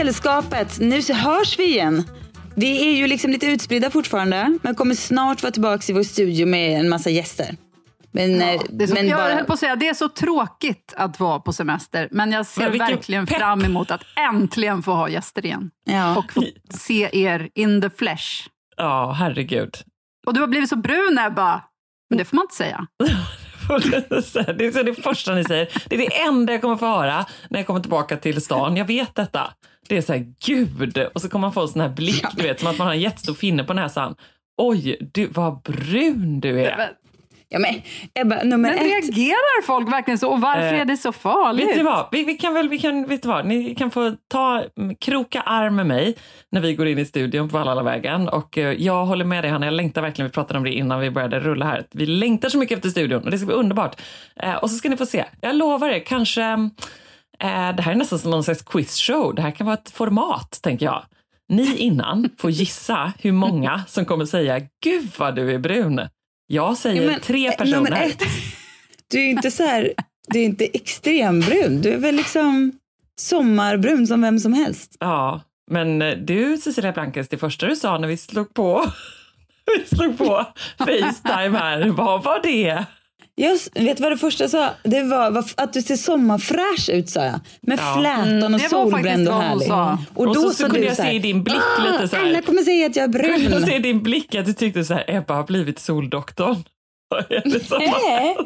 Sällskapet, nu hörs vi igen. Vi är ju liksom lite utspridda fortfarande, men kommer snart vara tillbaka i vår studio med en massa gäster. Men, eh, Det är så, men jag bara, höll på att säga, det är så tråkigt att vara på semester, men jag ser Men verkligen pepp. fram emot att äntligen få ha gäster igen. ja. Och få se er in the flesh. Ja, herregud. Och du har blivit så brun Ebba. Men det får man inte säga. Det är det första ni säger. Det är det enda jag kommer få höra när jag kommer tillbaka till stan. Jag vet detta. Det är så här, gud. Och så kommer man få en sån här blick, du vet, som att man har en jättestor finne på näsan. Oj, du, vad brun du är. Men, ja, men Ebba, nummer men ett. reagerar folk verkligen så? Och varför Eh, är det så farligt? Vet du vad? Vi, vi kan väl, vi kan, vet du vad? Ni kan få ta, kroka arm med mig när vi går in i studion på Valhallavägen. Och eh, jag håller med dig Hanna, jag längtar verkligen, vi pratade om det innan vi började rulla här. Vi längtar så mycket efter studion och det ska bli underbart. Eh, och så ska ni få se, jag lovar er, kanske, eh, det här är nästan som någon slags quizshow. Det här kan vara ett format, tänker jag. Ni innan får gissa hur många som kommer säga, gud vad du är brun. Jag säger Ja, men, tre eh, personer. Ett. Du är inte så här, du är inte extrembrun. Du är väl liksom sommarbrun som vem som helst. Ja, men eh, du Cecilia Blankens, det första du sa när vi slog på, vi slog på Facetime här, vad var det? Jag vet vad det första jag sa? Det var, att du ser sommarfräsch ut sa jag. Med Ja. flätan och Mm, var solbränd och härlig. sa. Och Och då så, sa så kunde jag så se i din blick lite så Alla här. kommer säga att jag är Jag brun. se i din blick att du tyckte så här, Ebba har blivit soldoktorn. Vad är det som har Nej.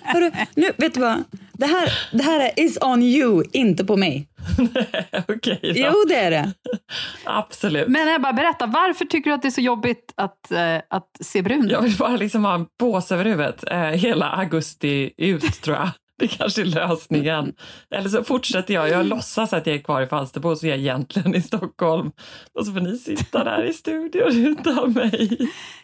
Hörru, nu, vet du vad? Det här, det här är is on you, inte på mig. Okej då. Jo, det är det. Absolut. Men Ebba, berätta, varför tycker du att det är så jobbigt att, eh, att se brun Jag ut? vill bara liksom ha en påse över huvudet eh, hela augusti ut tror jag. Det kanske är lösningen. Eller så fortsätter jag. Jag låtsas att jag är kvar i Falsterbo så är jag egentligen i Stockholm. Och så får ni sitta där i studion utan mig.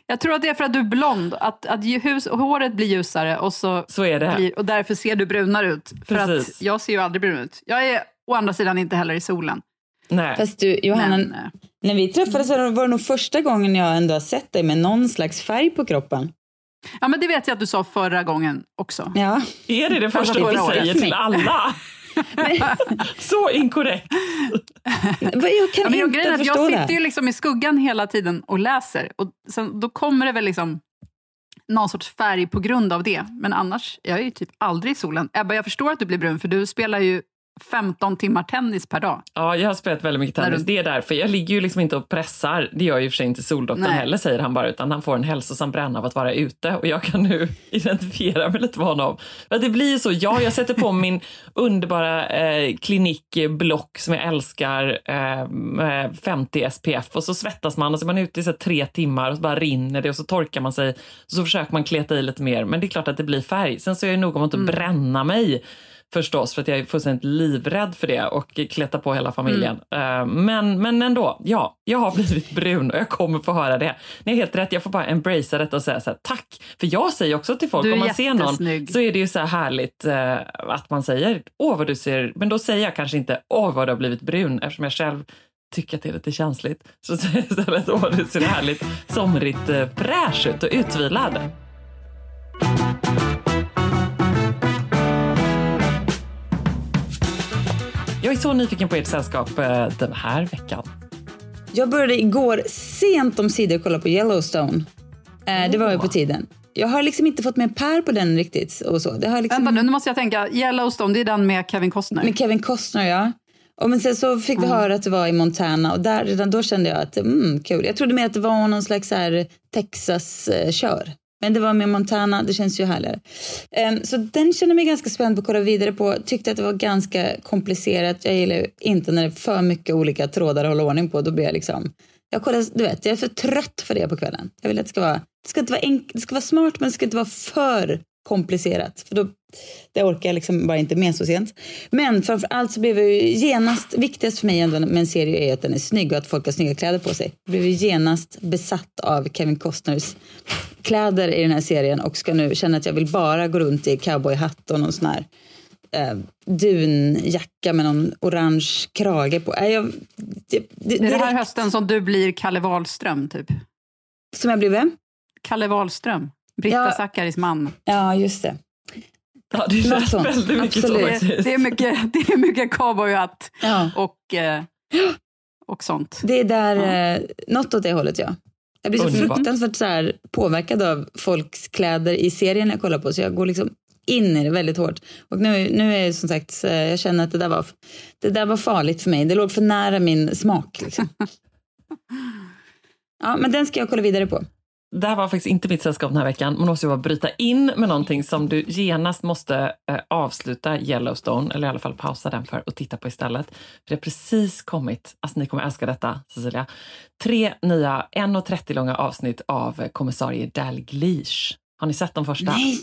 Jag tror att det är för att du är blond, att, att hus, håret blir ljusare och, så Så är det. blir, och därför ser du brunare ut. För Precis. att jag ser ju aldrig brun ut. Jag är å andra sidan inte heller i solen. Nej. Fast du, Johanna, Men, eh, när vi träffades var det nog första gången jag ändå har sett dig med någon slags färg på kroppen. Ja, men det vet jag att du sa förra gången också. Ja. Är det det första du året. säger till alla? Så inkorrekt. Jag kan Ja, men jag, inte att förstå jag det. sitter ju liksom i skuggan hela tiden och läser. Och sen, då kommer det väl liksom någon sorts färg på grund av det. Men annars, jag är ju typ aldrig i solen. Ebba, jag förstår att du blir brun, för du spelar ju 15 timmar tennis per dag. Ja, jag har spelat väldigt mycket tennis. du- Det är därför. Jag ligger ju liksom inte och pressar. Det gör ju och för sig inte soldoktorn Nej. heller, säger han bara, utan han får en hälsosam bränna av att vara ute. Och jag kan nu identifiera mig lite med honom. Att det blir ju så. Ja, jag sätter på min underbara eh, klinikblock som jag älskar, eh, med 50 SPF. Och så svettas man och så är man ute i så tre timmar och så bara rinner det och så torkar man sig. Så försöker man kleta i lite mer. Men det är klart att det blir färg. Sen så är jag noga med att inte bränna mig. Förstås, för att jag är fullständigt livrädd för det och kletar på hela familjen. Mm. Men, men ändå, ja, jag har blivit brun och jag kommer få höra det. Ni är helt rätt, jag får bara embracea detta och säga så här, tack. För jag säger också till folk, om man ser någon så är det ju så här härligt uh, att man säger, åh vad du ser, men då säger jag kanske inte, åh vad du har blivit brun, eftersom jag själv tycker att det är lite känsligt. Så säger jag istället, åh du ser härligt somrigt uh, fräsch ut och utvilad. Jag är så nyfiken på ert sällskap eh, den här veckan. Jag började igår sent om sidor kolla på Yellowstone. Eh, det var ju på tiden. Jag har liksom inte fått med Per på den riktigt. Och så. Det har liksom... Vänta nu, nu måste jag tänka. Yellowstone, det är den med Kevin Costner? Med Kevin Costner, ja. Och men sen så fick vi mm. höra att det var i Montana och där, redan då kände jag att mm, kul. Jag trodde mer att det var någon slags Texas-kör. Men det var med Montana, det känns ju härligare. Um, så den känner mig ganska spänd på att kolla vidare på. Tyckte att det var ganska komplicerat. Jag gillar inte när det är för mycket olika trådar att hålla ordning på. Då blir jag liksom... Jag, kollar, du vet, jag är för trött för det på kvällen. Jag vill att det ska vara, det ska inte vara, enk, det ska vara smart men det ska inte vara för komplicerat. För då, det orkar jag liksom bara inte med så sent. Men framför allt så blev jag genast, viktigast för mig ändå med en serie är att den är snygg och att folk har snygga kläder på sig. Jag blev genast besatt av Kevin Costners kläder i den här serien och ska nu känna att jag vill bara gå runt i cowboyhatt och någon sån här eh, dunjacka med någon orange krage på. Äh, jag, det, det, det är det här hösten som du blir Kalle Wahlström typ? Som jag blir vem? Kalle Wahlström. Britta ja. Zackaris man. Ja, just det. Ja, det känns väldigt mycket så det, det, är mycket, det är mycket cowboyhatt ja. och, eh, och sånt. Det är där, ja. eh, något åt det hållet ja. Jag blir så Underbar. fruktansvärt så här, påverkad av folks kläder i serien jag kollar på så jag går liksom in i det väldigt hårt. Och nu, nu är det som sagt, jag känner att det där, var, det där var farligt för mig. Det låg för nära min smak. Liksom. ja, men den ska jag kolla vidare på det här var faktiskt inte mitt sällskap den här veckan. Man måste ju bara bryta in med någonting som du genast måste eh, avsluta Yellowstone, eller i alla fall pausa den för och titta på istället. För det har precis kommit, alltså ni kommer älska detta Cecilia, tre nya 1.30 långa avsnitt av kommissarie Dalglish. Har ni sett de första? Nej!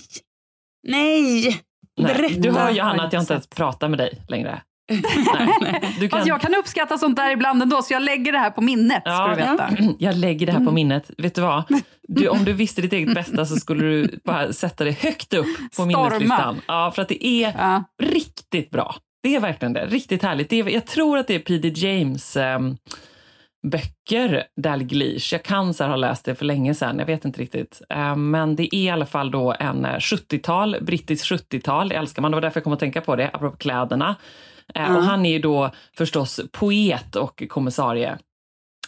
Nej! Nej. Du hör ju Hanna att jag inte ens pratar med dig längre. Nej. Du kan... Fast jag kan uppskatta sånt där ibland ändå, så jag lägger det här på minnet. Ja, ska du veta. Jag lägger det här på minnet. Vet du vad? Du, om du visste ditt eget bästa så skulle du bara sätta det högt upp på Storma. minneslistan. Ja, för att det är ja. riktigt bra. Det är verkligen det. Riktigt härligt. Det är, jag tror att det är P.D. James um, böcker, Dalglish. Jag kan så ha läst det för länge sedan, jag vet inte riktigt. Um, men det är i alla fall då en 70-tal, brittiskt 70-tal, älskar man. Det var därför jag kom att tänka på det, apropå kläderna. Mm. Och han är ju då förstås poet och kommissarie.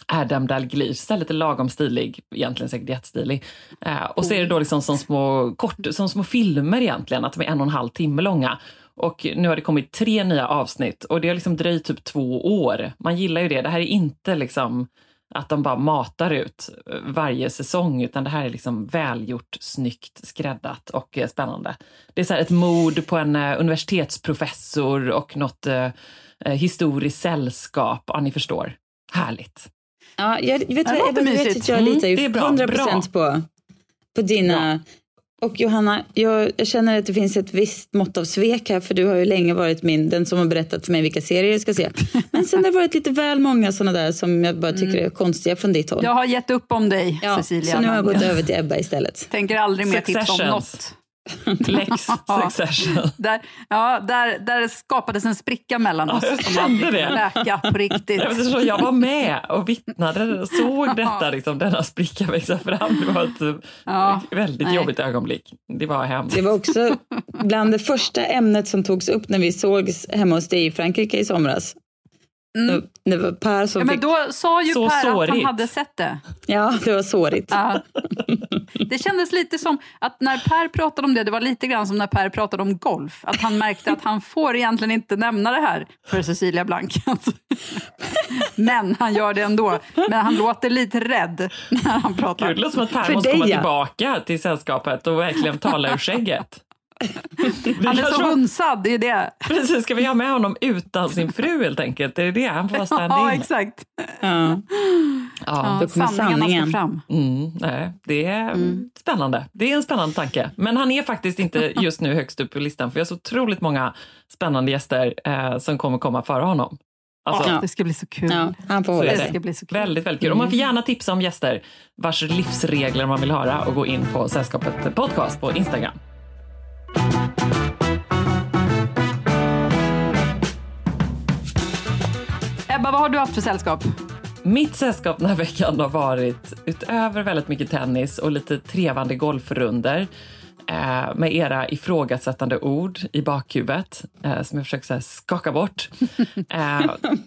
Adam Dalglish, så lite lagom stilig, egentligen säkert jättestilig. Eh, och så är det då liksom som små, kort, som små filmer egentligen, att de är en och en halv timme långa. Och nu har det kommit tre nya avsnitt och det har liksom dröjt typ två år. Man gillar ju det. Det här är inte liksom att de bara matar ut eh, varje säsong, utan det här är liksom välgjort, snyggt, skräddat och eh, spännande. Det är så ett mord på en eh, universitetsprofessor och något eh, historiskt sällskap. Ja, ni förstår. Härligt. Ja, jag vet, jag, jag, jag vet att jag litar ju mm, 100 procent på, på dina och Johanna, jag, jag, känner att det finns ett visst mått av svek här för du har ju länge varit min, den som har berättat för mig vilka serier jag ska se. Men sen har det varit lite väl många sådana där som jag bara tycker är konstiga från ditt håll. Jag har gett upp om dig ja, Cecilia. Så nu har jag gått över till Ebba istället. Tänker aldrig mer tipsa om något. Lex Succession. där, ja, där, där skapades en spricka mellan oss ja, som aldrig läka på riktigt. Eftersom jag var med och vittnade och såg detta, liksom, denna spricka växa fram. Det var ett ja, väldigt nej. jobbigt ögonblick. Det var hemskt. Det var också bland det första ämnet som togs upp när vi sågs hemma hos dig i Frankrike i somras. Mm. Det var Per som ja, men Då sa ju så Per sårigt. att han hade sett det. Ja, det var sårigt. Ja. Det kändes lite som att när Per pratade om det, det var lite grann som när Per pratade om golf. Att han märkte att han får egentligen inte nämna det här för Cecilia Blank. Men han gör det ändå. Men han låter lite rädd när han pratar. Det låter som att Per för måste dig, komma ja. tillbaka till sällskapet och verkligen tala ur skägget. Han är så hunsad, det är det. Precis, ska vi ha med honom utan sin fru helt enkelt? Är det det? Han får vara stand Ja, exakt. Ja. Ja. Då kommer sanningen. fram. Mm, nej, det är spännande. Det är en spännande tanke. Men han är faktiskt inte just nu högst upp på listan för vi har så otroligt många spännande gäster eh, som kommer komma före honom. Alltså, Ja, Det ska bli så kul. Ja, han får Så Det sig. ska bli så kul. Väldigt, väldigt kul. Och man får gärna tipsa om gäster vars livsregler man vill höra och gå in på Sällskapet Podcast på Instagram. Ebba, vad har du haft för sällskap? Mitt sällskap den här veckan har varit, utöver väldigt mycket tennis och lite trevande golfrunder eh, med era ifrågasättande ord i bakhuvudet eh, som jag försöker här, skaka bort. Eh,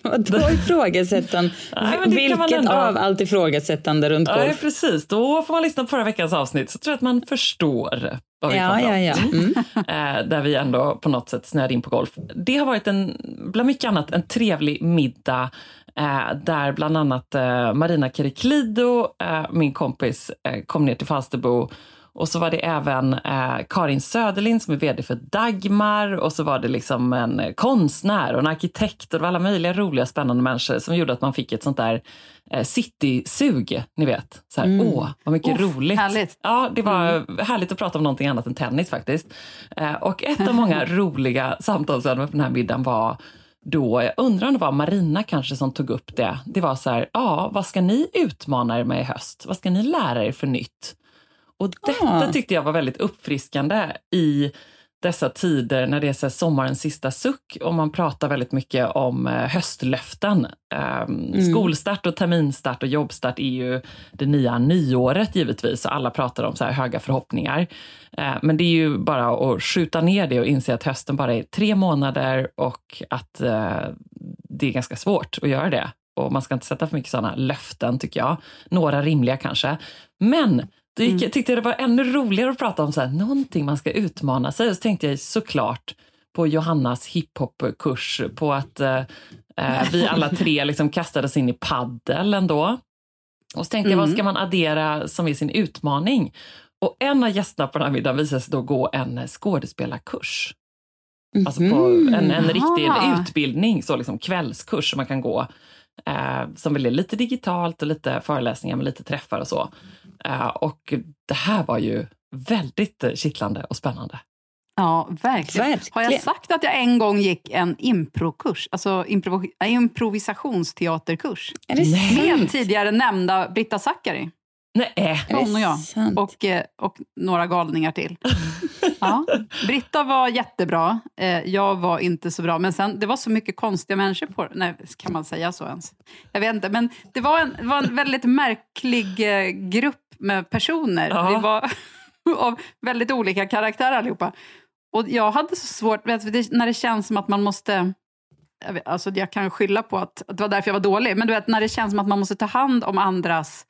Vadå ifrågasättande? Nej, Vilket ändå- av allt ifrågasättande runt ja, golf? precis. Då får man lyssna på förra veckans avsnitt så tror jag att man förstår vad vi Ja, ja, ja. Mm. eh, där vi ändå på något sätt snöade in på golf. Det har varit en, bland mycket annat, en trevlig middag eh, där bland annat eh, Marina Keriklido, eh, min kompis, kom ner till Falsterbo och så var det även eh, Karin Söderlind som är vd för Dagmar och så var det liksom en konstnär och en arkitekt och det var alla möjliga roliga spännande människor som gjorde att man fick ett sånt där eh, city-sug, ni vet. Så här, åh, vad mycket Uff, roligt. härligt. Ja, det var härligt att prata om någonting annat än tennis faktiskt. Eh, och ett av många roliga samtalsämnen på den här middagen var då, jag undrar om det var Marina kanske som tog upp det. Det var så här, ja, vad ska ni utmana er med i höst? Vad ska ni lära er för nytt? Och detta Ah. tyckte jag var väldigt uppfriskande i dessa tider när det är så sommarens sista suck och man pratar väldigt mycket om eh, höstlöften. Um, Skolstart och terminstart och jobbstart är ju det nya nyåret givetvis och alla pratar om så här höga förhoppningar. Eh, men det är ju bara att skjuta ner det och inse att hösten bara är tre månader och att eh, det är ganska svårt att göra det. Och man ska inte sätta för mycket sådana löften tycker jag. Några rimliga kanske. Men då gick, jag tyckte det var ännu roligare att prata om så här, någonting man ska utmana sig. Och så tänkte jag såklart på Johannas hiphopkurs, på att eh, eh, vi alla tre liksom kastades in i paddel ändå. Och så tänkte jag, vad ska man addera som är sin utmaning? Och en av gästerna på den här middagen visade sig då gå en skådespelarkurs. Alltså på en, en riktig Aha. utbildning, så liksom kvällskurs som man kan gå. Eh, som väl är lite digitalt och lite föreläsningar med lite träffar och så. Eh, och det här var ju väldigt eh, kittlande och spännande. Ja, verkligen. Verkligen. Har jag sagt att jag en gång gick en improkurs, alltså improv improvisationsteaterkurs? Är det Med sant? tidigare nämnda Britta Zackari. Nej, Hon och jag. Och, eh, och några galningar till. Ja. Britta var jättebra, jag var inte så bra. Men sen, det var så mycket konstiga människor på Nej, kan man säga så ens? Jag vet inte, men det var en, det var en väldigt märklig grupp med personer. Ja. Vi var av väldigt olika karaktärer allihopa. Och jag hade så svårt, vet, du, när det känns som att man måste... Jag, vet, alltså jag kan skylla på att, att det var därför jag var dålig, men du vet när det känns som att man måste ta hand om andras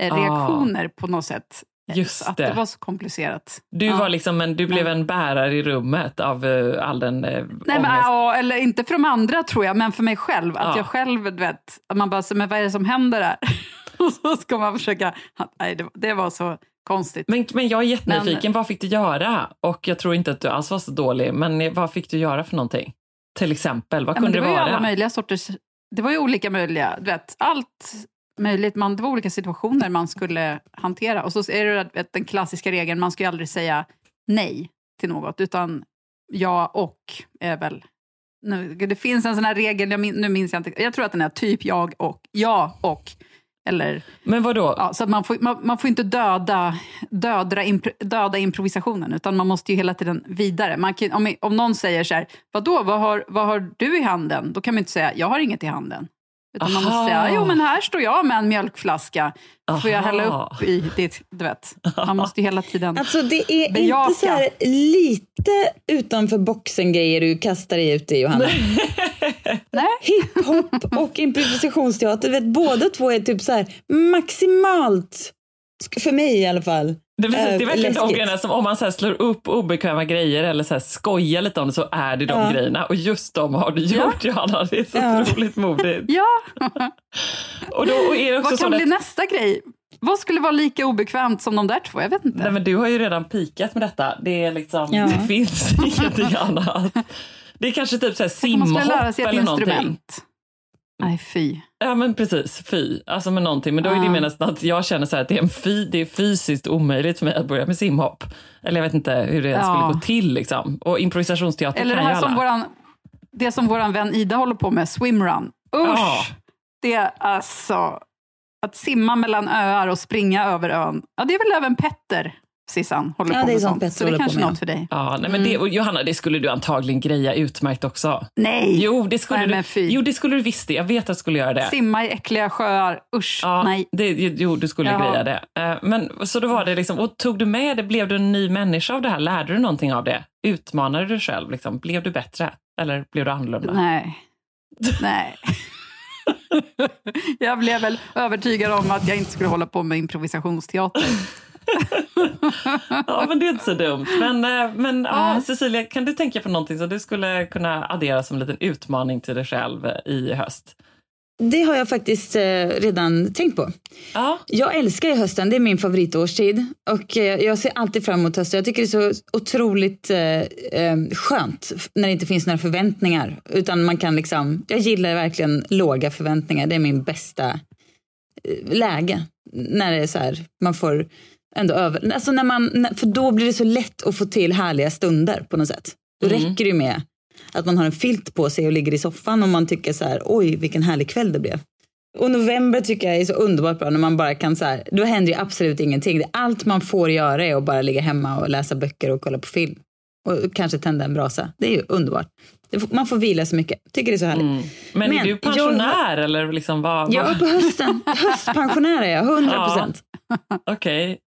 eh, Ah. reaktioner på något sätt. Just Så att det. det var så komplicerat. du, Ja. var liksom en, du blev Men- en bärare i rummet av eh, all den eh, Nej, men, ångest. ja, eller inte för de andra tror jag, men för mig själv. Att Ja. jag själv, du vet, man bara, så, men vad är det som händer här? Och så ska man försöka... Nej, det, det var så konstigt. Men, men jag är jättenyfiken, vad fick du göra? Och jag tror inte att du alls var så dålig, men vad fick du göra för någonting? Till exempel, vad Ja, men kunde det det, var ju vara? alla möjliga sorters... Det var ju olika möjliga, du vet, allt möjligt. Man, det var olika situationer man skulle hantera. Och så är det vet, den klassiska regeln, man ska ju aldrig säga nej till något, utan ja och är väl... Nu, det finns en sån här regel, min, nu minns jag inte, jag tror att den är typ jag och, ja och, eller Men vad då? Ja, så att man, får, man, man får inte döda, döda, impro, döda improvisationen, utan man måste ju hela tiden vidare. Man kan, om, om någon säger så här, vadå, vad har, vad har du i handen? Då kan man inte säga, jag har inget i handen. Utan man måste Aha. säga, jo men här står jag med en mjölkflaska. Får jag Aha. hälla upp i ditt, du vet. Man måste ju hela tiden... Alltså det är Bejaka. inte så här lite utanför boxen grejer du kastar dig ut i Johanna. Nej. Hiphop och improvisationsteater, vet, båda två är typ så här maximalt, för mig i alla fall. Det, är precis, det är eh, verkligen de läskigt. grejerna som om man så här slår upp obekväma grejer eller så här skojar lite om det så är det de Ja. grejerna. Och just de har du Ja. gjort Johanna, det är så Ja. otroligt modigt. Ja, Och då och är det också vad så kan att, bli nästa grej? Vad skulle vara lika obekvämt som de där två? Jag vet inte. nej, men du har ju redan pikat med detta. Det, är liksom, Ja. det finns ingenting annat. Det är kanske typ så här Tänk om man skulle lära simhopp sig ett eller någonting. instrument. Nej, fy. Ja men precis, fy. Alltså med någonting. Men då är det Ah. mer nästan att jag känner så här att det är, en fy, det är fysiskt omöjligt för mig att börja med simhopp. Eller jag vet inte hur det Ja. skulle gå till liksom. Och improvisationsteater Eller det ju här som våran, det som våran vän Ida håller på med, swimrun. Usch! Ja. Det är alltså att simma mellan öar och springa över ön. Ja, det är väl även Petter, Sissan, håller Ja, på är med sånt Så det är kanske med, något för dig. Ja, nej, men det, och Johanna, det skulle du antagligen greja utmärkt också. Nej! Jo, det skulle, Nej, du, jo, det skulle du visst det. Jag vet att du skulle göra det. Simma i äckliga sjöar. Usch, Ja, nej. det, jo, du skulle Jaha. greja det. Eh, Men så då var det liksom, och tog du med det? Blev du en ny människa av det här? Lärde du någonting av det? Utmanade du dig själv? Liksom? Blev du bättre? Eller blev du annorlunda? Nej. Nej. jag blev väl övertygad om att jag inte skulle hålla på med improvisationsteater. Ja, men det är inte så dumt. Men, eh, men ja. Cecilia, kan du tänka på någonting som du skulle kunna addera som en liten utmaning till dig själv eh, i höst? Det har jag faktiskt eh, redan tänkt på. Ja, Jag älskar ju hösten, det är min favoritårstid. Och jag ser alltid fram emot hösten. Jag tycker det är så otroligt skönt när det inte finns några förväntningar. Utan man kan liksom, jag gillar verkligen låga förväntningar. Det är min bästa läge. När det är så här, man får ändå över... Alltså när man, för då blir det så lätt att få till härliga stunder på något sätt. Då Mm. räcker det ju med att man har en filt på sig och ligger i soffan och man tycker så här, oj vilken härlig kväll det blev. Och november tycker jag är så underbart bra när man bara kan så här, då händer ju absolut ingenting. Allt man får göra är att bara ligga hemma och läsa böcker och kolla på film. Och kanske tända en brasa. Det är ju underbart. Man får vila så mycket. Tycker det är så härligt. mm. men, Men är du jag- pensionär eller liksom vad? Jag vad? är på hösten. Höstpensionär är jag, 100 procent. Okej.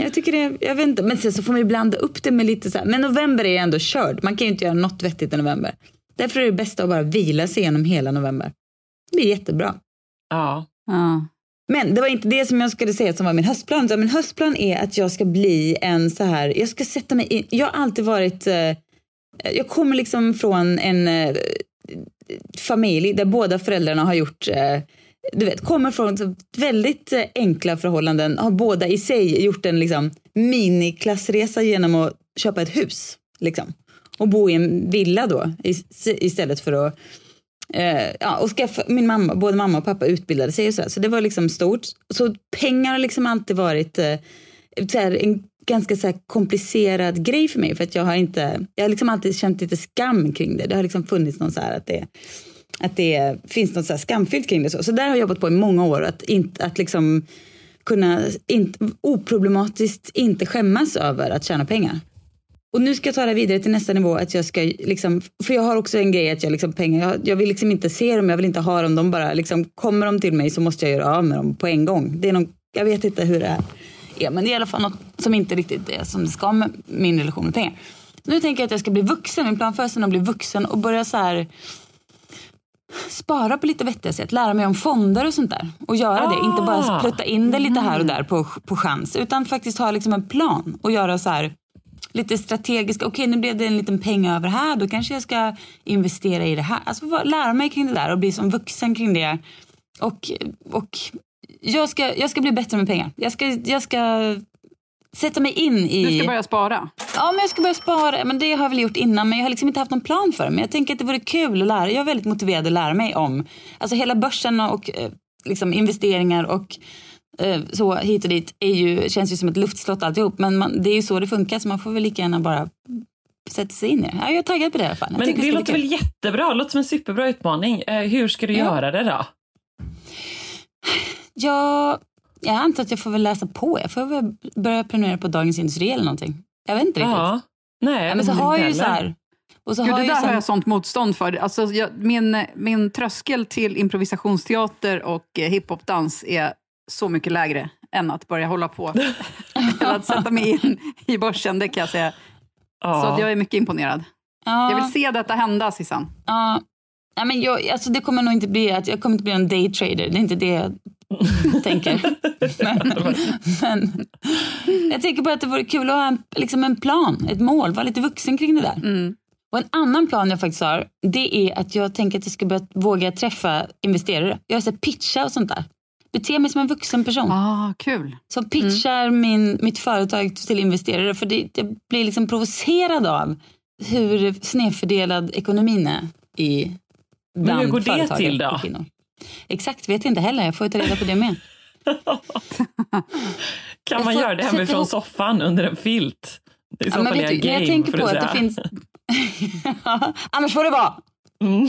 Jag tycker det, jag vet inte, men sen så får man ju blanda upp det med lite så här. Men november är ändå körd. Man kan ju inte göra något vettigt i november. Därför är det bästa att bara vila sig igenom hela november. Det är jättebra. Ja. Ja. Men det var inte det som jag skulle säga som var min höstplan. Min höstplan är att jag ska bli en så här, jag ska sätta mig in, jag har alltid varit, eh, jag kommer liksom från en eh, familj där båda föräldrarna har gjort, eh, du vet, kommer från väldigt eh, enkla förhållanden, har båda i sig gjort en liksom miniklassresa genom att köpa ett hus. Liksom. Och bo i en villa då istället för att Eh, ja, och skaffa, min mamma, både mamma och pappa utbildade sig och så, så det var liksom stort. Så pengar har liksom alltid varit eh, så här, en ganska så här, komplicerad grej för mig för att jag har inte, jag har liksom alltid känt lite skam kring det. Det har liksom funnits någon så här att det, att det finns något så här skamfyllt kring det. Så, så där har jag jobbat på i många år, att, inte, att liksom kunna in, oproblematiskt inte skämmas över att tjäna pengar. Och nu ska jag ta det vidare till nästa nivå. Att jag ska liksom, för jag har också en grej att jag liksom pengar, jag, jag vill liksom inte se dem, jag vill inte ha dem. De bara liksom, kommer de till mig så måste jag göra av med dem på en gång. Det är någon, jag vet inte hur det är. Men det är i alla fall något som inte riktigt är som det ska med min relation med pengar. Så nu tänker jag att jag ska bli vuxen. Min plan för hösten är att bli vuxen och börja så här spara på lite vettiga sätt, lära mig om fonder och sånt där. Och göra det, inte bara Ah. plutta in det lite här och där på, på chans. Utan faktiskt ha liksom en plan och göra så här lite strategiska. Okej, nu blev det en liten peng över här. Då kanske jag ska investera i det här. Alltså lära mig kring det där och bli som vuxen kring det. Och, och jag, ska, jag ska bli bättre med pengar. Jag ska, jag ska sätta mig in i... Du ska börja spara. Ja, men jag ska börja spara. Men det har jag väl gjort innan. Men jag har liksom inte haft någon plan för det. Men jag tänker att det vore kul att lära. Jag är väldigt motiverad att lära mig om alltså hela börsen och eh, liksom investeringar och eh, så hit och dit är ju, känns ju som ett luftslott alltihop. Men man, det är ju så det funkar så man får väl lika gärna bara sätta sig in i det. Ja, jag är taggad på det i alla fall. Men det låter väl jättebra? Det låter som en superbra utmaning. Eh, hur ska du Ja. göra det då? Jag, jag antar att jag får väl läsa på. Jag får väl börja prenumerera på Dagens Industri eller någonting. Jag vet inte riktigt. Ja. Nej, Ja, men så inte har jag ju så här... Och så Gud, har det där ju har jag sånt motstånd för. Alltså, jag, min, min tröskel till improvisationsteater och eh, hiphopdans är så mycket lägre än att börja hålla på. Eller att sätta mig in i börsen, det kan jag säga. Ja. Så att jag är mycket imponerad. Ja. Jag vill se detta hända, Sissan. Ja, ja, men jag, alltså det kommer nog inte bli att jag kommer inte bli en daytrader. Det är inte det jag tänker. Men, men jag tänker bara att det vore kul att ha en, liksom en plan, ett mål, vara lite vuxen kring det där. Mm. Och en annan plan jag faktiskt har, det är att jag tänker att jag ska börja våga träffa investerare. Jag ska pitcha och sånt där. Bete mig som en vuxen person. Ah, kul. Som pitchar min, mitt företag till investerare. För det, jag blir liksom provocerad av hur snedfördelad ekonomin är i Men bland hur går det till då? Exakt, vet inte heller. Jag får ta reda på det med. kan man göra det hemifrån ihop- soffan under en filt? I så Ja, men är vet du, när jag game, tänker på att det finns... Annars får det vara. Mm.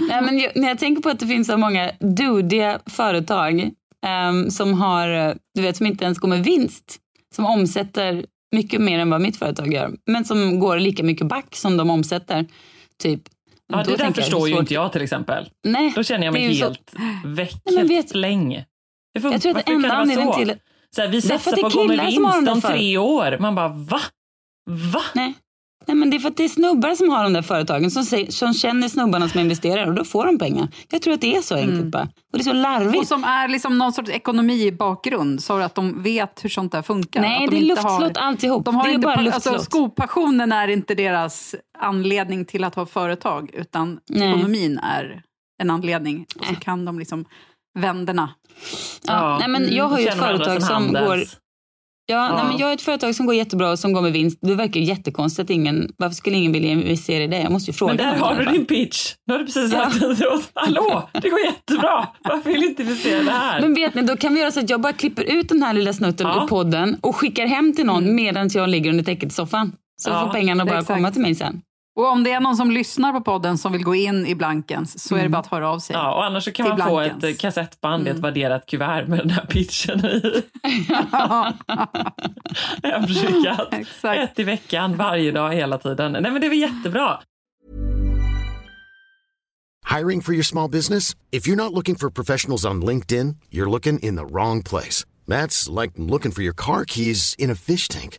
Nej, men jag, när jag tänker på att det finns så många dudiga företag ehm, som har, du vet, som inte ens går med vinst, som omsätter mycket mer än vad mitt företag gör, men som går lika mycket back som de omsätter. Typ. Ja, det där jag, förstår ju svårt- inte jag till exempel. Nej, Då känner jag mig ju så- helt väck, men vet-. Det får, Jag tror att enda anledningen till... Så här, vi satsar på att gå med vinst om tre år. Man bara, va? Va? Nej. Nej, men det är för att det är snubbar som har de där företagen som, säger, som känner snubbarna som investerar och då får de pengar. Jag tror att det är så enkelt bara. Och det är så larvigt. Och som är liksom någon sorts ekonomibakgrund, så att de vet hur sånt där funkar. Nej, att de det är inte luftslott alltihop. De har det är inte, bara luftslott. alltså, skopassionen är inte deras anledning till att ha företag, utan Nej. ekonomin är en anledning. Och så kan de liksom vänderna. ja, nej, men jag har ju ett företag som som Handels. går... Ja, Nej, men jag har ett företag som går jättebra och som går med vinst. Det verkar ju jättekonstigt ingen... Varför skulle ingen vilja investera i det? Jag måste ju fråga Men där har du din pitch. Nu har du precis Ja. sagt efteråt. Hallå, det går jättebra. Varför vill inte investera i det här? Men vet ni, då kan vi göra så att jag bara klipper ut den här lilla snutten Ja. ur podden och skickar hem till någon Mm. medan jag ligger under täcket i soffan. Så Ja, får pengarna bara komma till mig sen. Och om det är någon som lyssnar på podden som vill gå in i Blankens, så är Mm. det bara att höra av sig. Ja, och annars så kan man få Blankens. ett eh, kassettband i Mm. ett värderat kuvert med den här pitchen i. Hemskickat. Exakt. Ett i veckan, varje dag, hela tiden. Nej men det är väl jättebra. Hiring for your small business? If you're not looking for professionals on LinkedIn, you're looking in the wrong place. That's like looking for your car keys in a fish tank.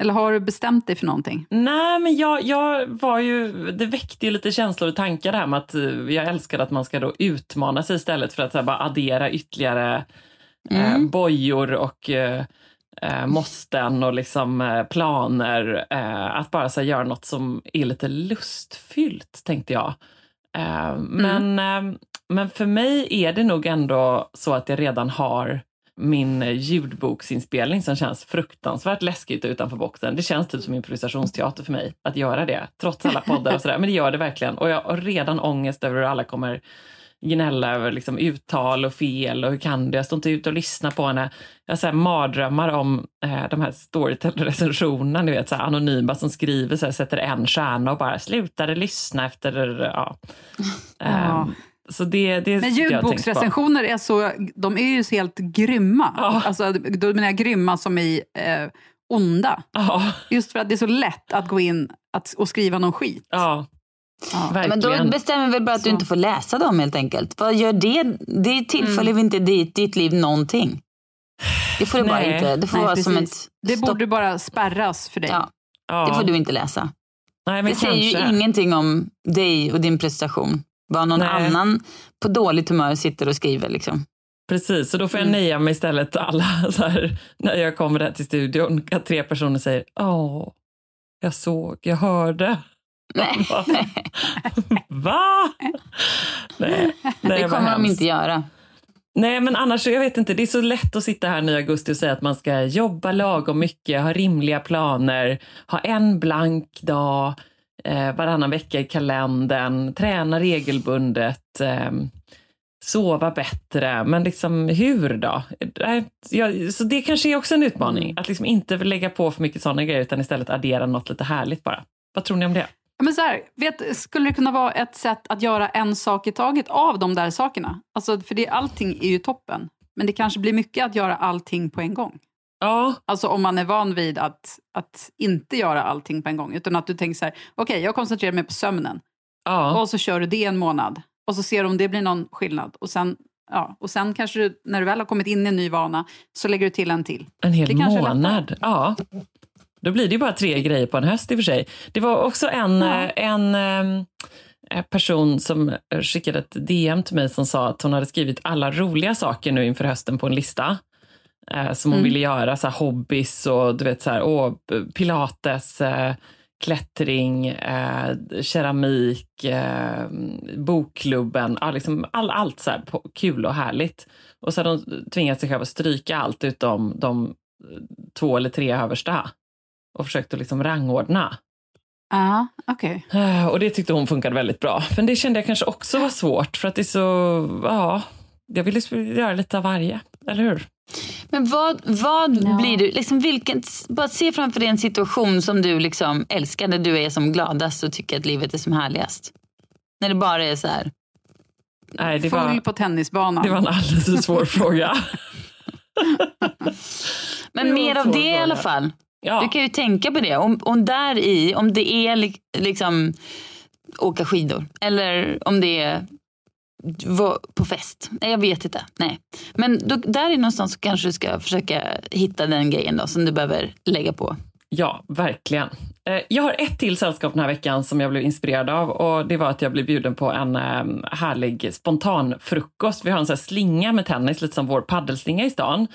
Eller har du bestämt dig för någonting? Nej, men jag, jag var ju, det väckte ju lite känslor och tankar det här med att eh, jag älskar att man ska då utmana sig istället för att så bara addera ytterligare eh, bojor och eh, eh, måsten och liksom eh, planer. Eh, att bara så här, göra något som är lite lustfyllt, tänkte jag. Eh, men, eh, men för mig är det nog ändå så att jag redan har min ljudboksinspelning som känns fruktansvärt läskigt utanför boxen. Det känns typ som improvisationsteater för mig att göra det, trots alla poddar och sådär. Men det gör det verkligen. Och jag har redan ångest över hur alla kommer gnälla över liksom uttal och fel och hur kan du? Jag står inte ute och lyssnar på henne. Jag så mardrömmar om eh, de här Storytel-recensionerna, ni vet, så här anonyma som skriver, så här, sätter en stjärna och bara slutade lyssna efter, ja. Ehm, så det, det Men ljudboksrecensioner är så, de är ju helt grymma. Ja. Alltså, då menar jag grymma som i eh, onda. Ja, Just för att det är så lätt att gå in att, och skriva någon skit. ja, Ja. Ja, men verkligen. då bestämmer vi väl bara att du Så. inte får läsa dem helt enkelt. Vad gör det? Det tillför Mm. inte ditt, ditt liv någonting? Det får du bara Nej. inte. Det får Nej, vara som ett. Det borde bara spärras för dig. Ja, ja. det får du inte läsa. Nej, men det säger ju kanske. ingenting om dig och din prestation. Vad någon Nej. annan på dåligt humör sitter och skriver. Liksom. Precis, så då får jag Mm. nöja mig istället alla så här, när jag kommer där till studion, att tre personer säger Åh, jag såg, jag hörde. Nej, Va? Va? Nej, nej det kommer de inte göra. Nej, men annars, jag vet inte, det är så lätt att sitta här nu i augusti och säga att man ska jobba lagom mycket, ha rimliga planer, ha en blank dag eh, varannan vecka i kalendern, träna regelbundet, eh, sova bättre. Men liksom hur då? Eh, ja, så det kanske är också en utmaning, Mm. att liksom inte lägga på för mycket sådana grejer utan istället addera något lite härligt bara. Vad tror ni om det? Men så här, vet, skulle det kunna vara ett sätt att göra en sak i taget av de där sakerna? Alltså, för det, allting är ju toppen. Men det kanske blir mycket att göra allting på en gång. Ja, Alltså om man är van vid att, att inte göra allting på en gång. Utan att du tänker så här, okej jag koncentrerar mig på sömnen. ja. Och så kör du det en månad. Och så ser du om det blir någon skillnad. Och sen, ja, och sen kanske du, när du väl har kommit in i en ny vana, så lägger du till en till. En hel månad. Ja. Då blir det ju bara tre grejer på en höst i och för sig. Det var också en, Ja. eh, en eh, person som eh, skickade ett DM till mig som sa att hon hade skrivit alla roliga saker nu inför hösten på en lista. Eh, som hon Mm. ville göra, så här, hobbys och du vet så här, åh, pilates, eh, klättring, eh, keramik, eh, bokklubben, ja, liksom all, allt så här på, kul och härligt. Och så hade hon tvingat sig själv att stryka allt utom de eh, två eller tre översta och försökt att liksom rangordna. Ja, okej. Eh, Och det tyckte hon funkade väldigt bra. Men det kände jag kanske också var svårt för att det är så, ja, jag ville göra lite av varje, eller hur? Men vad, vad Ja. blir du, liksom vilken, bara se framför dig en situation som du liksom älskar, där du är som gladast och tycker att livet är som härligast. När det bara är så här, Nej, det Full var, på tennisbanan. det var en alldeles för svår fråga. men mer av det i alla fråga. fall. Ja. Du kan ju tänka på det. Om, om där i, om det är li, liksom åka skidor eller om det är var på fest. Nej, jag vet inte. Nej. Men då, där är någonstans kanske du ska försöka hitta den grejen då som du behöver lägga på. Ja, verkligen. Eh, jag har ett till sällskap den här veckan som jag blev inspirerad av och det var att jag blev bjuden på en ehm, härlig spontan frukost. Vi har en sån här slinga med tennis, lite som vår paddelslinga i stan.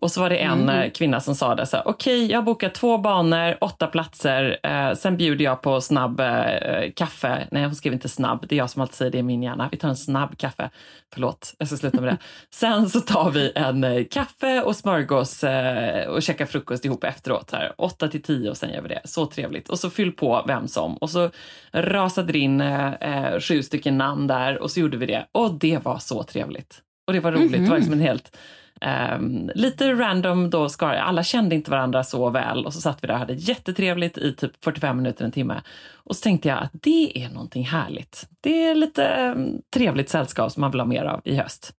Och så var det en eh, kvinna som sa det så här, okej, jag bokar två banor, åtta platser, eh, sen bjuder jag på snabb eh, kaffe. Nej, hon skrev inte snabb, det är jag som alltid säger det i min hjärna. Vi tar en snabb kaffe. Förlåt, jag ska sluta med det. Sen så tar vi en eh, kaffe och smörgås eh, och käkar frukost ihop efteråt. Här. 8 till 10 och sen gör vi det. Så trevligt. Och så fyll på vem som. Och så rasade det in eh, sju stycken namn där och så gjorde vi det. Och det var så trevligt. Och det var roligt. Det var liksom en helt ehm, lite random då skara. Alla kände inte varandra så väl och så satt vi där och hade jättetrevligt i typ 45 minuter, en timme. Och så tänkte jag att det är någonting härligt. Det är lite ehm, trevligt sällskap som man vill ha mer av i höst.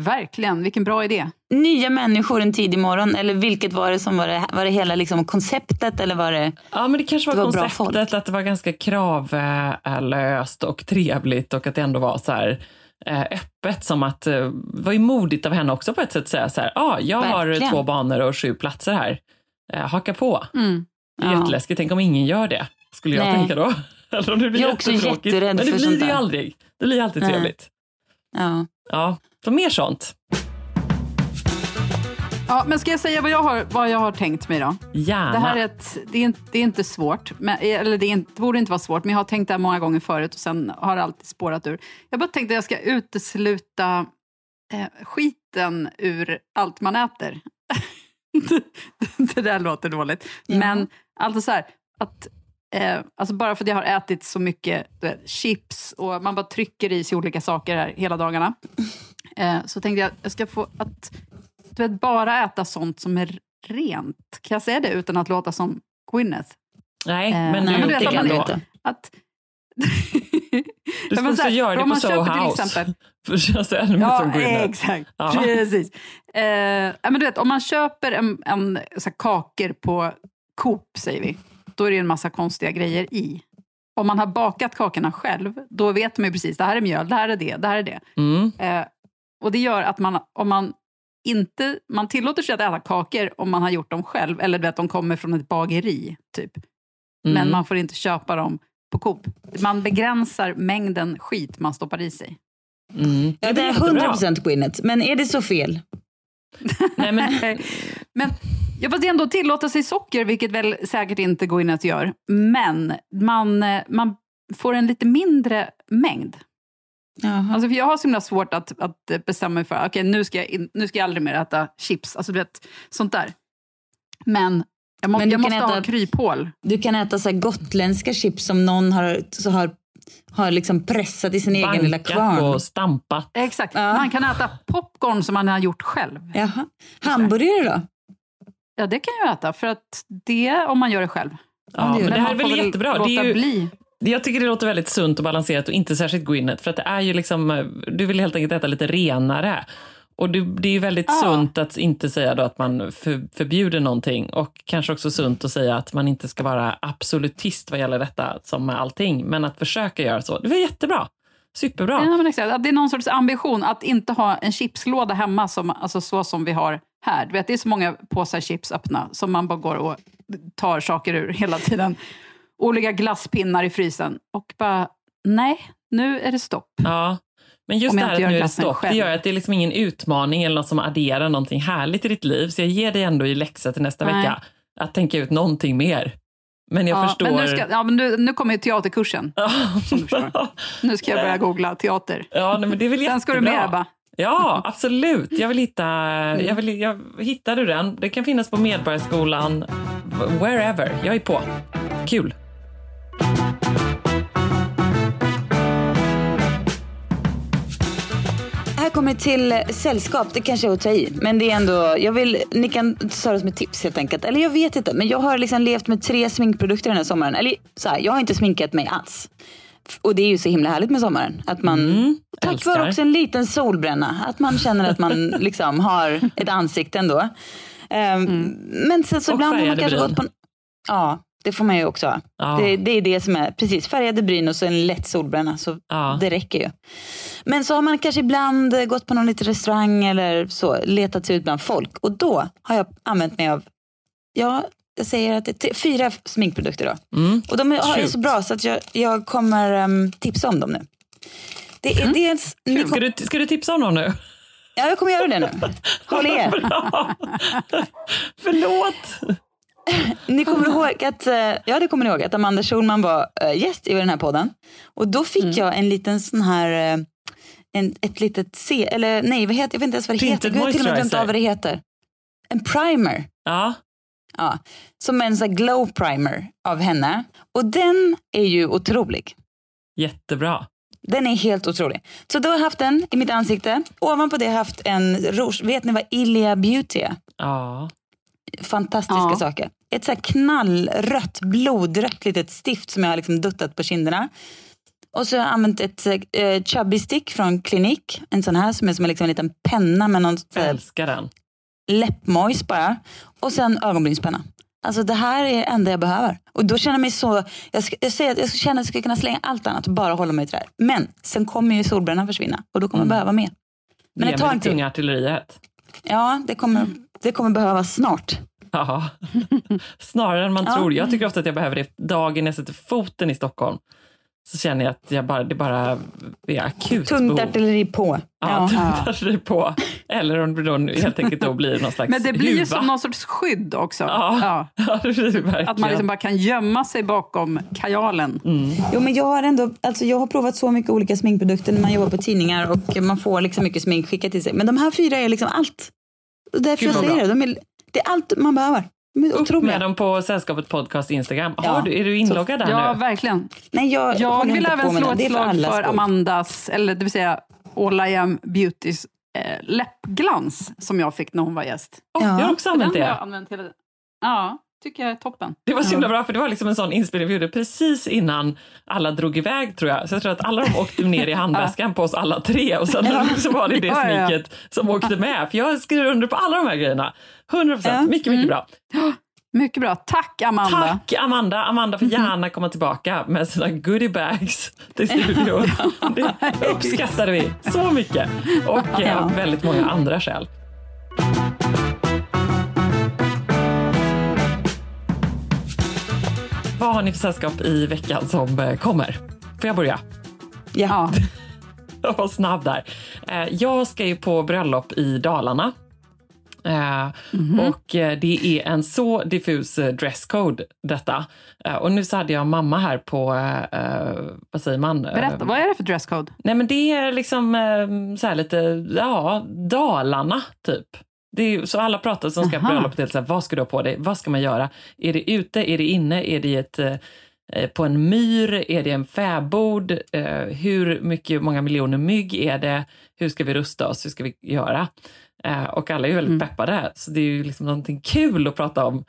Verkligen, vilken bra idé. Nya människor en tidig morgon eller vilket var det som var det, var det hela liksom konceptet eller var det Ja, men det kanske var, Det var konceptet att det var ganska kravlöst och trevligt och att det ändå var så här öppet som att eh, det var ju modigt av henne också på ett sätt att säga så här, ja, ah, jag har Verkligen. två banor och sju platser här. Eh, haka på. Mm. Det är Ja. jätteläskigt, tänk om ingen gör det, skulle jag Nej. tänka då. Eller om det blir Jag är också jätterädd Men det blir det ju aldrig. Det blir alltid Nej. trevligt. ja. Ja, så mer sånt. Ja, men ska jag säga vad jag har, vad jag har tänkt mig då? Gärna. Det här är, ett, det är, inte, det är inte svårt, men, eller det, är inte, det borde inte vara svårt, men jag har tänkt det här många gånger förut och sen har det alltid spårat ur. Jag bara tänkte att jag ska utesluta eh, skiten ur allt man äter. det där låter dåligt. Ja. Men alltså så här, att eh, alltså bara för att jag har ätit så mycket vet, chips och man bara trycker i sig olika saker här hela dagarna. Eh, så tänkte jag att jag ska få att du vet, bara äta sånt som är rent. Kan jag säga det utan att låta som Gwyneth? Nej, Eh, men du men du det ändå. inte. Att... Du här, göra det på Soho House. exempel- För att ännu mer Ja, som Gwyneth. exakt. Ja. Precis. Eh, men du vet, om man köper en, en så här, kakor på Coop, säger vi, då är det en massa konstiga grejer i. Om man har bakat kakorna själv, då vet man ju precis, det här är mjöl, det här är det, det här är det. Mm. Eh, och det gör att man, om man inte, man tillåter sig att äta kakor om man har gjort dem själv, eller du vet, de kommer från ett bageri, typ. Men Mm. man får inte köpa dem på Coop. Man begränsar mängden skit man stoppar i sig. Mm. ja, det är jättebra. 100 procent Gwyneth. Men är det så fel? Nej, men, Men ja, fast det är ändå tillåta sig socker, vilket väl säkert inte går in att göra. Men man, eh, man får en lite mindre mängd. Jaha. Alltså, för jag har så himla svårt att, att bestämma mig för, okej nu, ska jag in, nu ska jag aldrig mer äta chips. Alltså du vet, sånt där. Men jag, må, Men du jag kan måste ha äta- kryphål. Du kan äta så här gotländska chips som någon har, så har, har liksom pressat i sin egen lilla Bankat kvarn. och stampat. Exakt. Ja. Man kan äta popcorn som man har gjort själv. Jaha. Hamburgare då? Ja, det kan jag äta, för att det om man gör det själv. Ja, men det här är väl jättebra. Det är ju, bli. Jag tycker det låter väldigt sunt och balanserat och inte särskilt grinnet. För att det är ju liksom, eh, du vill helt enkelt äta lite renare. Och det, det är ju väldigt Ja. sunt att inte säga då att man för, förbjuder någonting. Och kanske också sunt att säga att man inte ska vara absolutist vad gäller detta, som med allting. Men att försöka göra så. Det var jättebra. Superbra. Ja, men exakt. Att det är någon sorts ambition att inte ha en chipslåda hemma, som, alltså så som vi har här. Du vet, det är så många påsar chips öppna som man bara går och tar saker ur hela tiden. Olika glasspinnar i frysen. Och bara, nej, nu är det stopp. Ja. Men just det här att nu är det stopp, det själv. gör att det är liksom ingen utmaning eller något som adderar någonting härligt i ditt liv. Så jag ger dig ändå i läxa till nästa Nej. vecka att tänka ut någonting mer. Men jag ja, förstår... Men nu, ska, ja, men nu, nu kommer ju teaterkursen. Nu ska jag börja googla teater. Ja, nej, men det är väl Sen ska du jättebra. med, Ebba. Ja, absolut. Jag vill hitta... Jag vill, jag, hittar du den? Det kan finnas på Medborgarskolan, wherever. Jag är på. Kul. Kommer till sällskap, det kanske är att ta i. Men det är ändå, jag vill, ni kan det som ett tips helt enkelt. Eller jag vet inte, men jag har liksom levt med tre sminkprodukter den här sommaren. Eller så här, jag har inte sminkat mig alls. Och det är ju så himla härligt med sommaren. Att man, tack älskar. vare också en liten solbränna, att man känner att man liksom har ett ansikte ändå. Ehm, Men sen så Och ibland har man kanske bryn. gått på en, Ja, det får man ju också ha. Ja. Det, det är det som är, precis, färgade bryn och så en lätt solbränna. Så Ja. det räcker ju. Men så har man kanske ibland eh, gått på någon liten restaurang eller så, letat sig ut bland folk. Och då har jag använt mig av, ja, jag säger att det är tre- fyra sminkprodukter då. Mm. Och de är, är så bra så att jag, jag kommer ehm, tipsa om dem nu. Det är dels, ni Ska kom, du, ska du tipsa om någon nu? ja, jag kommer göra det nu. Håll i er. Förlåt. Ni kommer ihåg att, eh, ja det kommer ni ihåg, att Amanda Schulman var eh, gäst i den här podden. Och då fick Mm. jag en liten sån här, eh, en, ett litet C, eller nej, vad heter, jag vet inte ens vad det heter. Tinted Jag har till och med glömt av vad det heter. En primer. Ja, Ja, som en sån glow primer av henne. Och den är ju otrolig. jättebra. Den är helt otrolig. Så då har jag haft den i mitt ansikte. Ovanpå det har jag haft en rouge. Vet ni vad Ilia Beauty är? Ja. Fantastiska Ja. saker. Ett så här knallrött, blodrött litet stift som jag har liksom duttat på kinderna. Och så har jag använt ett eh, chubby stick från Clinique. En sån här som är som en, liksom en liten penna med någon här Älskar den. läppmojs bara. Och sen ögonbrynspenna. Alltså det här är det enda jag behöver. Och då känner jag mig så, jag, ska, jag säger att jag känner att jag ska kunna slänga allt annat och bara hålla mig till det här. Men sen kommer ju solbrännan försvinna och då kommer jag behöva mer. Men det till. tunga artilleriet. Ja, det kommer, det kommer behövas snart. Ja. Snarare än man Ja. tror. Jag tycker ofta att jag behöver det dagen jag sätter foten i Stockholm. Så känner jag att jag bara, det bara är akut Tungt behov. artilleri på. Ja, Ja. tungt artilleri på. Eller om det då helt enkelt då blir någon slags Men det blir ju som någon sorts skydd också. Ja, Ja. ja det blir det verkligen. Att man liksom bara kan gömma sig bakom kajalen. Jo, men jag har ändå, alltså jag har provat så mycket olika sminkprodukter när man jobbar på tidningar och man får liksom mycket smink skickat till sig. Men de här fyra är liksom allt. Därför Gud, jag säger det. De är, det är allt man behöver. De är Upp otroliga. med dem på Sällskapet Podcast Instagram. Ja. Har du, är du inloggad där Ja, nu? verkligen. Nej, jag, Jag vill även slå ett för slag för skull. Amandas, eller det vill säga All I Am Beautys eh, läppglans som jag fick när hon var gäst. Åh, Ja. Jag har också använt det. jag använt hela. Ja, tycker jag är toppen. Det var så himla bra, för det var liksom en sån inspelning vi gjorde precis innan alla drog iväg tror jag. Så jag tror att alla de åkte ner i handväskan på oss alla tre och sen så var det det Ja, ja, ja. sminket som åkte med. För jag skriver under på alla de här grejerna. 100 procent, Ja. mycket, mycket bra. Mycket bra. Tack Amanda. Tack Amanda! Amanda får gärna komma tillbaka med sina goodiebags till studion. Det uppskattar vi så mycket. Och eh, Ja. väldigt många andra skäl. Vad har ni för sällskap i veckan som eh, kommer? Får jag börja? Ja. Ja. Jag var snabb där. Eh, Jag ska ju på bröllop i Dalarna. Eh, Mhm. Och det är en så diffus dresscode detta. Och nu så hade jag mamma här på, vad säger man? Berätta, vad är det för dresscode? Nej men det är liksom så här lite, ja, Dalarna typ. Det är, så alla pratar som ska på så här, vad ska du ha på dig? Vad ska man göra? Är det ute? Är det inne? Är det ett, eh, eh, på en myr? Är det en fäbod? Eh, hur mycket, många miljoner mygg är det? Hur ska vi rusta oss? Hur ska vi göra? Eh, och alla är ju väldigt Mm. peppade, så det är ju liksom någonting kul att prata om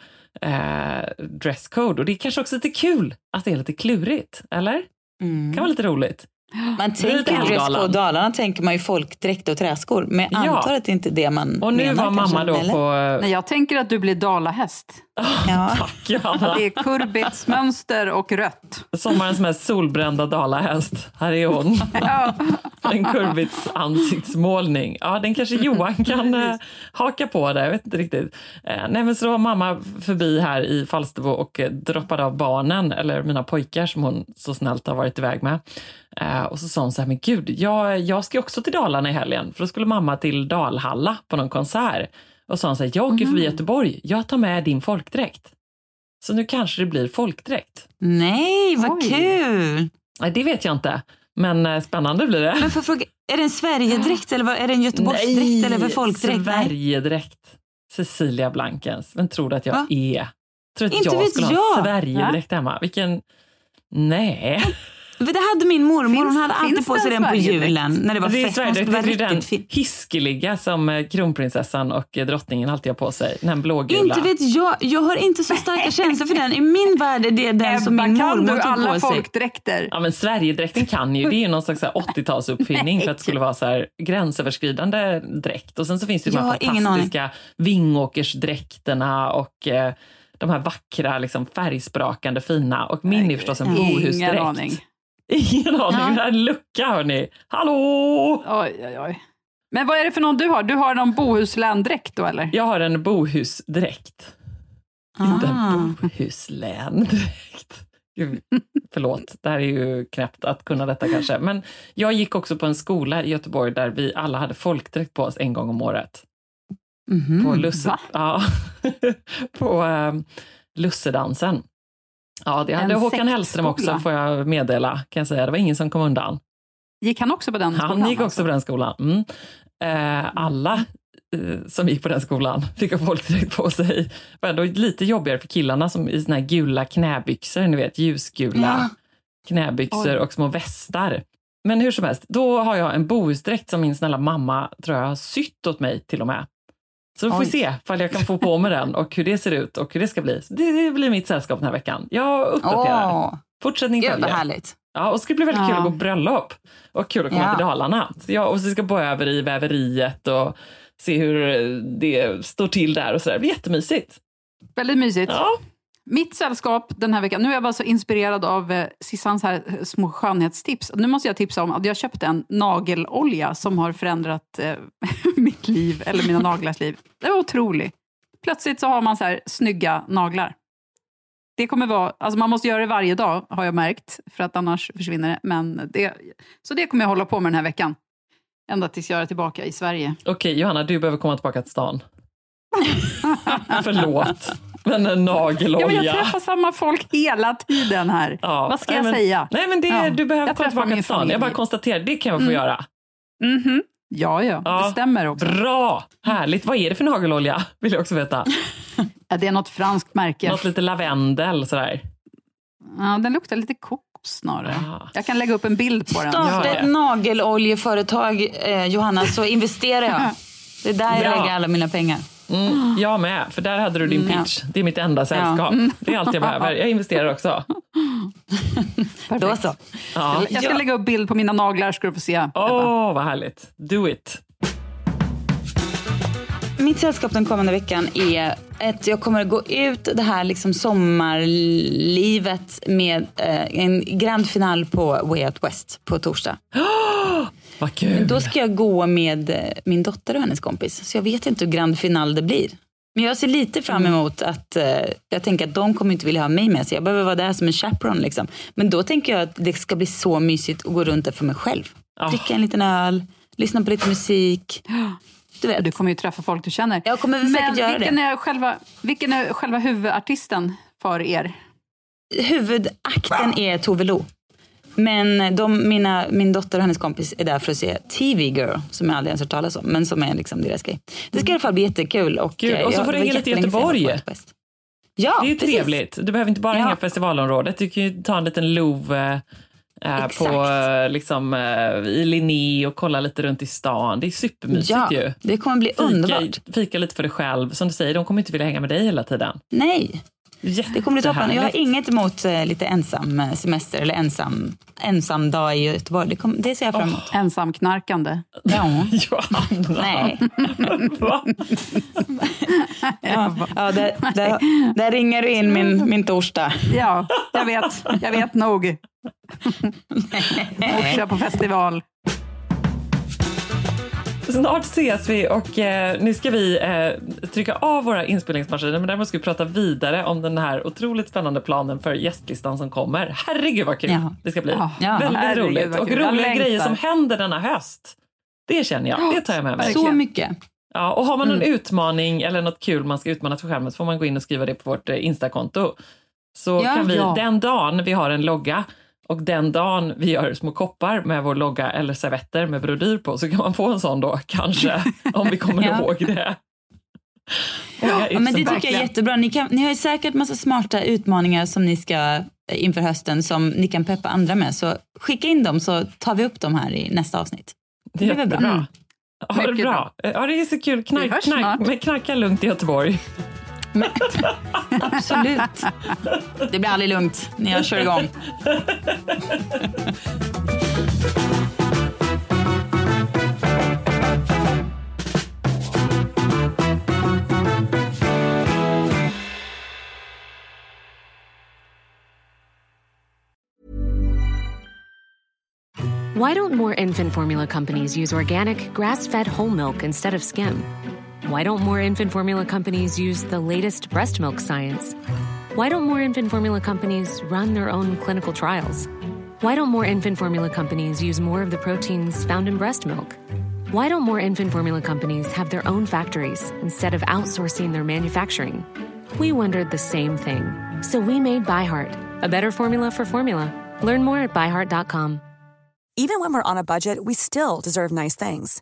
dresscode. Och det är kanske också lite kul att det är lite klurigt, eller? Mm. kan vara lite roligt. Man tänker Älvdalen. dresscode Dalarna tänker man ju folkdräkt och träskor. Men jag Ja. antar att det inte är det man Och nu menar var mamma kanske, då eller? på... Nej, jag tänker att du blir dalahäst. Ja. Tack Johanna. Det är kurbitsmönster och rött. Sommarens mest solbrända dalahäst. Här är hon. Ja. En kurbits ansiktsmålning. Ja, den kanske Johan kan eh, haka på där. Jag vet inte riktigt. Eh, nej, men så var mamma förbi här i Falsterbo och eh, droppade av barnen, eller mina pojkar som hon så snällt har varit iväg med. Eh, och så sa hon så här, men gud, jag, jag ska också till Dalarna i helgen. För då skulle mamma till Dalhalla på någon konsert. Och så sa hon så här, jag åker förbi Göteborg. Jag tar med din folkdräkt. Så nu kanske det blir folkdräkt. Nej, vad Oj. kul! Nej, det vet jag inte. Men eh, spännande blir det. Men för fråga, är det en Sverigedräkt eller vad, är det en Göteborgsdräkt eller för folkdräkt? Nej. Sverigedräkt. Cecilia Blankens. Vem tror du att jag Va? är? Tror du att Inte jag vet skulle ha jag. Sverigedräkt hemma? Vilken... Nej. Det hade min mormor, Finns- hon hade alltid finns på det sig en den på julen när det var det fest. Skulle Sverigedräkt. vara Det är den fin. hiskeliga som eh, kronprinsessan och drottningen alltid har på sig. Den blågula. Inte vet jag, jag har inte så starka känslor för den. I min värld är det den som min kan mormor du tog alla på sig. folkdräkter? Ja, men Sverigedräkten kan ju, det är ju någon slags så här 80-talsuppfinning för att det skulle vara så här gränsöverskridande dräkt. Och sen så finns det ju de här fantastiska Vingåkersdräkterna och eh, de här vackra liksom, färgsprakande fina. Och min är förstås en Ingen bohusdräkt. Ingen aning. Ja. Det här är en lucka hörni. Hallå! Oj, oj, oj. Men vad är det för någon du har? Du har någon Bohuslän-dräkt då eller? Jag har en bohusdräkt. Inte Ah. en bohusländräkt. Gud, förlåt, det här är ju knäppt att kunna detta kanske. Men jag gick också på en skola i Göteborg där vi alla hade folkdräkt på oss en gång om året. Mhm. På, lusse, ja, på eh, lussedansen. Ja, det hade En Håkan Hellström också, får jag meddela. Kan jag säga. Det var ingen som kom undan. Gick han också på den skolan? Han gick också alltså? på den skolan. Mm. Eh, alla eh, som gick på den skolan fick ha folkdräkt på sig. Det var ändå lite jobbigare för killarna som i såna här gula knäbyxor, ni vet ljusgula Ja. knäbyxor Oj. och små västar. Men hur som helst, då har jag en bohusdräkt som min snälla mamma tror jag har sytt åt mig till och med. Så vi får Oj. se ifall jag kan få på mig den och hur det ser ut och hur det ska bli. Så Det, det blir mitt sällskap den här veckan. Jag uppdaterar. Åh, Fortsättning gud vad följer. härligt. Ja, och det ska bli väldigt kul Ja. att gå på bröllop. Och kul att komma Ja. till Dalarna. Så jag, och så ska jag bo över i väveriet och se hur det står till där och sådär. Det blir jättemysigt. Väldigt mysigt. Ja. Mitt sällskap den här veckan, nu är jag bara så inspirerad av eh, Sissans här eh, små skönhetstips. Nu måste jag tipsa om att jag köpte en nagelolja som har förändrat eh, mitt liv, eller mina naglars liv. Det var otroligt. Plötsligt så har man så här snygga naglar. Det kommer vara, alltså man måste göra det varje dag har jag märkt, för att annars försvinner det. Men det. Så det kommer jag hålla på med den här veckan. Ända tills jag är tillbaka i Sverige. Okej, Johanna, du behöver komma tillbaka till stan. Förlåt, men en nagelolja. Ja, men jag träffar samma folk hela tiden här. Ja, Vad ska nej, jag men- säga? Nej, men det, Ja, du behöver jag komma tillbaka till stan. Jag familj. bara konstaterar, det kan jag få Mm. göra. Mhm. Ja, ja, Ja. det stämmer också. Bra, härligt. Vad är det för nagelolja? Vill jag också veta. Ja, det är något franskt märke. Något lite lavendel sådär. Ja, den luktar lite kokos snarare. Ah. Jag kan lägga upp en bild på den. Starta ett nageloljeföretag, eh, Johanna, så investerar jag. Det är där jag Bra. lägger alla mina pengar. Mm, jag med, för där hade du din Mm, pitch. Det är mitt enda sällskap. Det är allt jag behöver. Jag investerar också. Då så. Ja. Jag ska lägga upp bild på mina naglar ska du få se. Åh, Ebba. vad härligt. Do it. Mitt sällskap den kommande veckan är att jag kommer att gå ut det här liksom sommarlivet med eh, en grand final på Way Out West på torsdag. Vad kul. Men då ska jag gå med eh, min dotter och hennes kompis. Så jag vet inte hur grand final det blir. Men jag ser lite fram emot att eh, jag tänker att de kommer inte vilja ha mig med sig. Jag behöver vara där som en chaperone liksom. Men då tänker jag att det ska bli så mysigt att gå runt där för mig själv. Ah. Dricka en liten öl, lyssna på lite musik. Du vet. Du kommer ju träffa folk du känner. Jag kommer väl säkert Men göra vilken det. Är själva, vilken är själva huvudartisten för er? Huvudakten är Tove Lo. Men de, mina, min dotter och hennes kompis är där för att se TV Girl, som jag aldrig ens hört talas om, men som är liksom deras grej. Det ska i alla fall bli jättekul. Och, Kul. eh, Och så jag- får du hänga lite i Göteborg. Ja, Det är ju precis. trevligt. Du behöver inte bara Ja. hänga på festivalområdet. Du kan ju ta en liten lov eh, eh, på, liksom, eh, i Linné och kolla lite runt i stan. Det är supermysigt Ja, ju. det kommer bli underbart. Fika, fika lite för dig själv. Som du säger, de kommer inte vilja hänga med dig hela tiden. Nej, det kommer bli toppen. Jag har inget emot eh, lite ensam eh, semester eller ensam, ensam dag i Göteborg. Det, kom, det ser jag fram emot. Ensamknarkande. Ja. Johanna! Nej. Ja där, där, där ringer du in min, min torsdag. Ja, jag vet. Jag vet nog. Morsa på festival. Snart ses vi och eh, nu ska vi eh, trycka av våra inspelningsmaskiner men däremot ska vi prata vidare om den här otroligt spännande planen för gästlistan som kommer. Herregud vad kul Ja. det ska bli. Ja. Ja. Väldigt Herregud, roligt och roliga grejer som händer denna höst. Det känner jag, det tar jag med mig. Så mycket. Ja, och har man någon Mm. utmaning eller något kul man ska utmana sig själv så får man gå in och skriva det på vårt eh, Instakonto. Så kan vi den dagen vi har en logga och den dagen vi gör små koppar med vår logga eller servetter med brodyr på så kan man få en sån då, kanske, om vi kommer Ja. ihåg det. Ja, men det tycker jag är Verkligen. jättebra. Ni, kan, ni har ju säkert massa smarta utmaningar som ni ska eh, inför hösten som ni kan peppa andra med. Så skicka in dem så tar vi upp dem här i nästa avsnitt. Det blir väl bra. Mm. Ha det Mycket bra. Ja, det är så kul. Knark, knark, men knarka lugnt i Göteborg. Men, absolut. Det blir aldrig lugnt när jag kör igång. Why don't more infant formula companies use organic, grass fed whole milk instead of skim? Why don't more infant formula companies use the latest breast milk science? Why don't more infant formula companies run their own clinical trials? Why don't more infant formula companies use more of the proteins found in breast milk? Why don't more infant formula companies have their own factories instead of outsourcing their manufacturing? We wondered the same thing. So we made ByHeart, a better formula for formula. Learn more at byheart.com. Even when we're on a budget, we still deserve nice things.